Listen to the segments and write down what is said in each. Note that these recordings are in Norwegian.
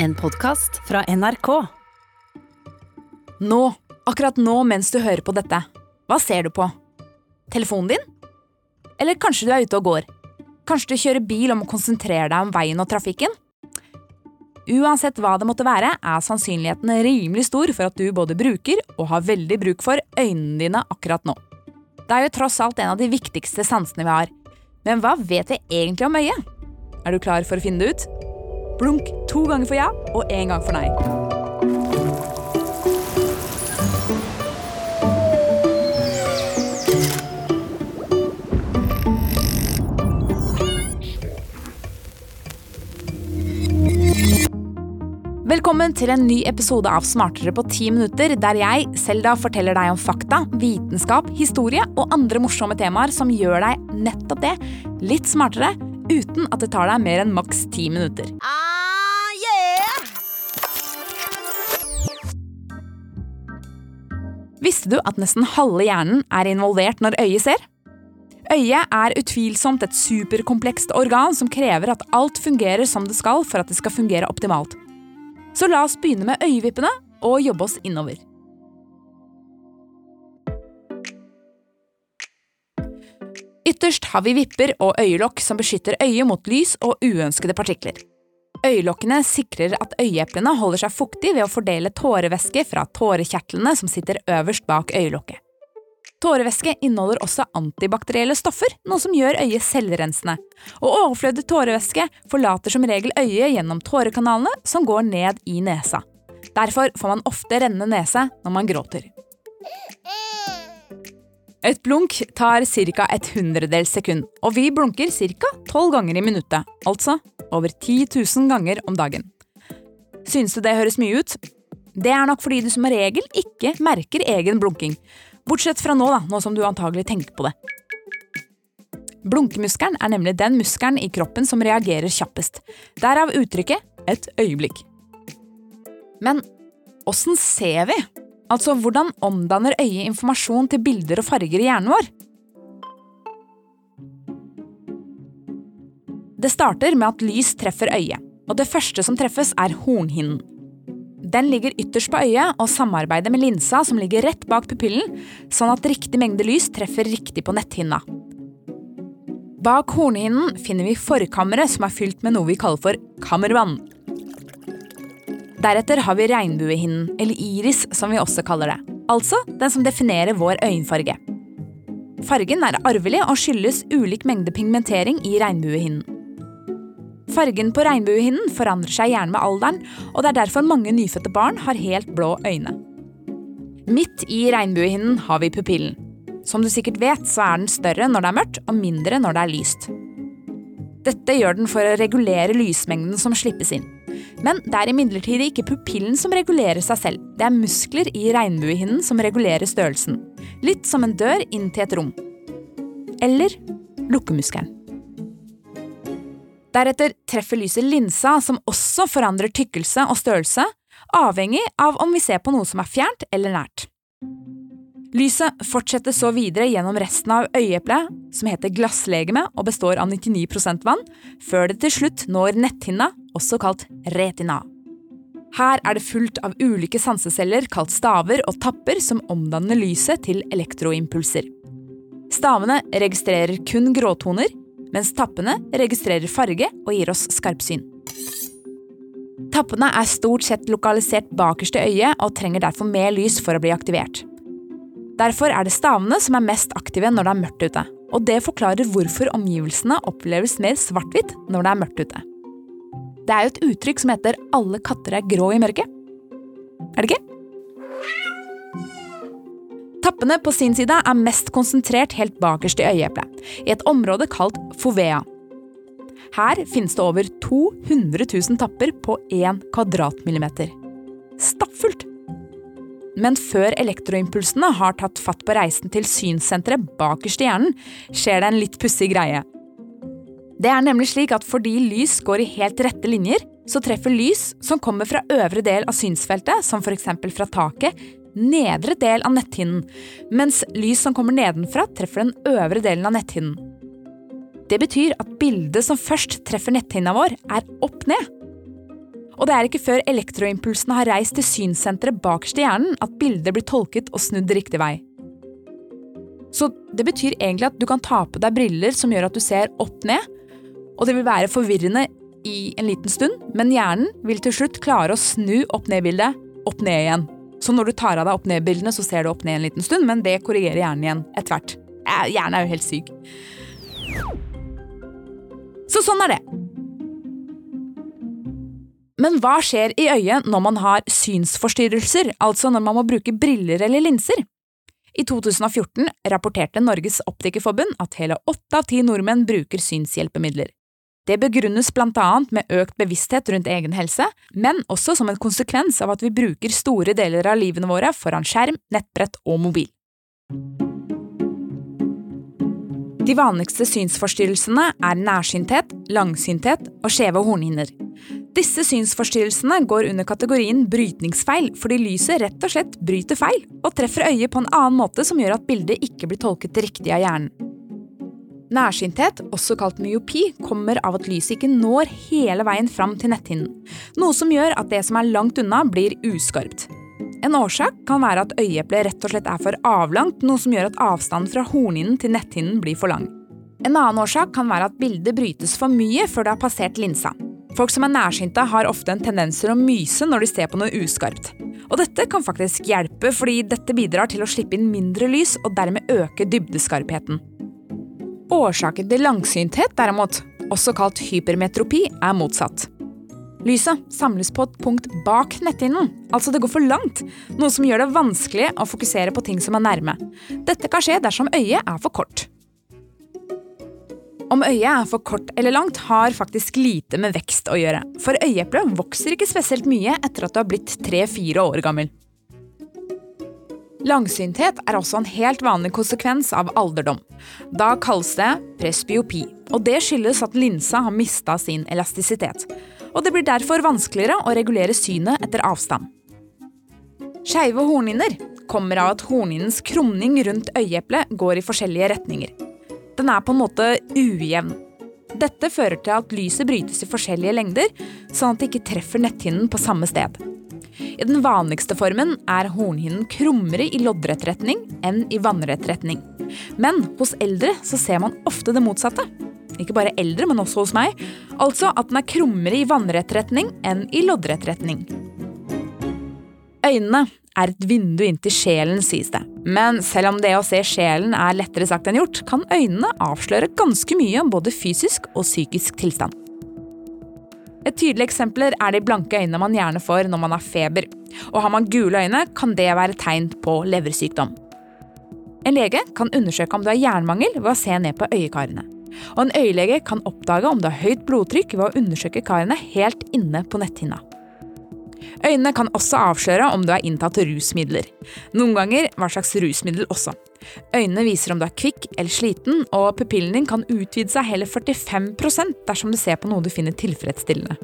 En podkast fra NRK. Nå, akkurat nå mens du hører på dette, hva ser du på? Telefonen din? Eller kanskje du er ute og går? Kanskje du kjører bil og må konsentrere deg om veien og trafikken? Uansett hva det måtte være, er sannsynligheten rimelig stor for at du både bruker og har veldig bruk for øynene dine akkurat nå. Det er jo tross alt en av de viktigste sansene vi har. Men hva vet vi egentlig om øyet? Er du klar for å finne det ut? Blunk to ganger for ja og én gang for nei. Velkommen til en ny episode av Smartere på ti minutter, der jeg, Selda, forteller deg om fakta, vitenskap, historie og andre morsomme temaer som gjør deg nettopp det, litt smartere, uten at det tar deg mer enn maks ti minutter. Ah, yeah! Visste du at nesten halve hjernen er involvert når øyet ser? Øyet er utvilsomt et superkomplekst organ som krever at alt fungerer som det skal for at det skal fungere optimalt. Så la oss begynne med øyevippene og jobbe oss innover. Ytterst har vi vipper og øyelokk som beskytter øyet mot lys og uønskede partikler. Øyelokkene sikrer at øyeeplene holder seg fuktige ved å fordele tårevæske fra tårekjertlene som sitter øverst bak øyelokket. Tårevæske inneholder også antibakterielle stoffer, noe som gjør øyet selvrensende. Og overflødig tårevæske forlater som regel øyet gjennom tårekanalene som går ned i nesa. Derfor får man ofte rennende nese når man gråter. Et blunk tar ca. et hundredels sekund, og vi blunker ca. tolv ganger i minuttet. Altså over 10 000 ganger om dagen. Synes du det høres mye ut? Det er nok fordi du som regel ikke merker egen blunking. Bortsett fra nå, da, nå som du antagelig tenker på det. Blunkemuskelen er nemlig den muskelen i kroppen som reagerer kjappest. Derav uttrykket 'et øyeblikk'. Men åssen ser vi? Altså, hvordan omdanner øyet informasjon til bilder og farger i hjernen vår? Det starter med at lys treffer øyet, og det første som treffes, er hornhinnen. Den ligger ytterst på øyet og samarbeider med linsa som ligger rett bak pupillen, sånn at riktig mengde lys treffer riktig på netthinna. Bak hornhinnen finner vi forkammeret som er fylt med noe vi kaller for kammervann. Deretter har vi regnbuehinnen, eller iris som vi også kaller det. Altså den som definerer vår øyenfarge. Fargen er arvelig og skyldes ulik mengde pigmentering i regnbuehinnen. Fargen på regnbuehinnen forandrer seg gjerne med alderen, og det er derfor mange nyfødte barn har helt blå øyne. Midt i regnbuehinnen har vi pupillen. Som du sikkert vet, så er den større når det er mørkt, og mindre når det er lyst. Dette gjør den for å regulere lysmengden som slippes inn. Men det er imidlertid ikke pupillen som regulerer seg selv, det er muskler i regnbuehinnen som regulerer størrelsen. Litt som en dør inn til et rom. Eller lukkemuskelen. Deretter treffer lyset linsa, som også forandrer tykkelse og størrelse, avhengig av om vi ser på noe som er fjernt eller nært. Lyset fortsetter så videre gjennom resten av øyeeplet, som heter glasslegeme og består av 99 vann, før det til slutt når netthinna, også kalt retina. Her er det fullt av ulike sanseceller kalt staver og tapper som omdanner lyset til elektroimpulser. Stavene registrerer kun gråtoner, mens tappene registrerer farge og gir oss skarpsyn. Tappene er stort sett lokalisert bakerst i øyet og trenger derfor mer lys for å bli aktivert. Derfor er det stavene som er mest aktive når det er mørkt ute. Og det forklarer hvorfor omgivelsene oppleves mer svart-hvitt når det er mørkt ute. Det er jo et uttrykk som heter 'alle katter er grå i mørket'. Er det ikke? Tappene på sin side er mest konsentrert helt bakerst i øyeeplet, i et område kalt fovea. Her finnes det over 200 000 tapper på 1 kvadratmillimeter. Stappfullt! Men før elektroimpulsene har tatt fatt på reisen til synssenteret bakerst i hjernen, skjer det en litt pussig greie. Det er nemlig slik at fordi lys går i helt rette linjer, så treffer lys som kommer fra øvre del av synsfeltet, som f.eks. fra taket, nedre del av netthinnen, mens lys som kommer nedenfra, treffer den øvre delen av netthinnen. Det betyr at bildet som først treffer netthinna vår, er opp ned. Og det er ikke før elektroimpulsene har reist til synssenteret bakerst i hjernen at bildet blir tolket og snudd riktig vei. Så det betyr egentlig at du kan ta på deg briller som gjør at du ser opp ned, og det vil være forvirrende i en liten stund, men hjernen vil til slutt klare å snu opp-ned-bildet opp ned igjen. Så når du tar av deg opp-ned-bildene, så ser du opp ned en liten stund, men det korrigerer hjernen igjen etter hvert. Hjernen er jo helt syk. Så sånn er det. Men hva skjer i øyet når man har synsforstyrrelser, altså når man må bruke briller eller linser? I 2014 rapporterte Norges Optikerforbund at hele åtte av ti nordmenn bruker synshjelpemidler. Det begrunnes blant annet med økt bevissthet rundt egen helse, men også som en konsekvens av at vi bruker store deler av livene våre foran skjerm, nettbrett og mobil. De vanligste synsforstyrrelsene er nærsynthet, langsynthet og skjeve hornhinner. Disse synsforstyrrelsene går under kategorien brytningsfeil fordi lyset rett og slett bryter feil og treffer øyet på en annen måte som gjør at bildet ikke blir tolket riktig av hjernen. Nærsynthet, også kalt myopi, kommer av at lyset ikke når hele veien fram til netthinnen, noe som gjør at det som er langt unna, blir uskarpt. En årsak kan være at øyeeplet rett og slett er for avlangt, noe som gjør at avstanden fra hornhinnen til netthinnen blir for lang. En annen årsak kan være at bildet brytes for mye før det har passert linsa. Folk som er nærsynte, har ofte en tendens til å myse når de ser på noe uskarpt. Og dette kan faktisk hjelpe, fordi dette bidrar til å slippe inn mindre lys og dermed øke dybdeskarpheten. Årsaken til langsynthet, derimot, også kalt hypermetropi, er motsatt. Lyset samles på et punkt bak netthinnen, altså det går for langt, noe som gjør det vanskelig å fokusere på ting som er nærme. Dette kan skje dersom øyet er for kort. Om øyet er for kort eller langt, har faktisk lite med vekst å gjøre, for øyeeplet vokser ikke spesielt mye etter at du har blitt tre-fire år gammel. Langsynthet er også en helt vanlig konsekvens av alderdom. Da kalles det presbyopi, og det skyldes at linsa har mista sin elastisitet og det blir derfor vanskeligere å regulere synet etter avstand. Skeive hornhinner kommer av at hornhinnens krumning rundt øyeeplet går i forskjellige retninger. Den er på en måte ujevn. Dette fører til at lyset brytes i forskjellige lengder, sånn at det ikke treffer netthinnen på samme sted. I den vanligste formen er hornhinnen krummere i loddrett retning enn i vannrett retning. Men hos eldre så ser man ofte det motsatte. Ikke bare eldre, men også hos meg. Altså at den er krummere i vannrett retning enn i loddrett retning. Øynene er et vindu inn til sjelen, sies det. Men selv om det å se sjelen er lettere sagt enn gjort, kan øynene avsløre ganske mye om både fysisk og psykisk tilstand. Et tydelig eksempel er de blanke øynene man gjerne får når man har feber. Og har man gule øyne, kan det være tegn på leversykdom. En lege kan undersøke om du har jernmangel ved å se ned på øyekarene. Og en øyelege kan oppdage om du har høyt blodtrykk ved å undersøke karene helt inne på netthinna. Øynene kan også avsløre om du har inntatt rusmidler. Noen ganger hva slags rusmiddel også. Øynene viser om du er kvikk eller sliten, og pupillen din kan utvide seg hele 45% dersom du ser på noe du finner tilfredsstillende.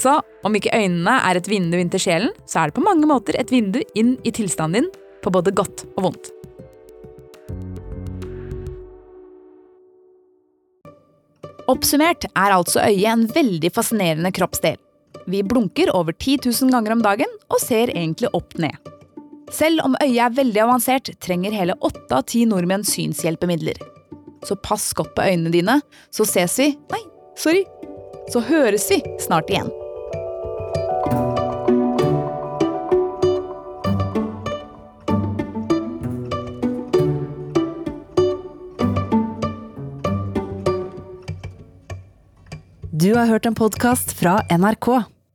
Så om ikke øynene er et vindu inn til sjelen, så er det på mange måter et vindu inn i tilstanden din, på både godt og vondt. Oppsummert er altså øyet en veldig fascinerende kroppsdel. Vi blunker over 10 000 ganger om dagen og ser egentlig opp ned. Selv om øyet er veldig avansert, trenger hele åtte av ti nordmenn synshjelpemidler. Så pass godt på øynene dine, så ses vi Nei, sorry. Så høres vi snart igjen. Du har hørt en podkast fra NRK.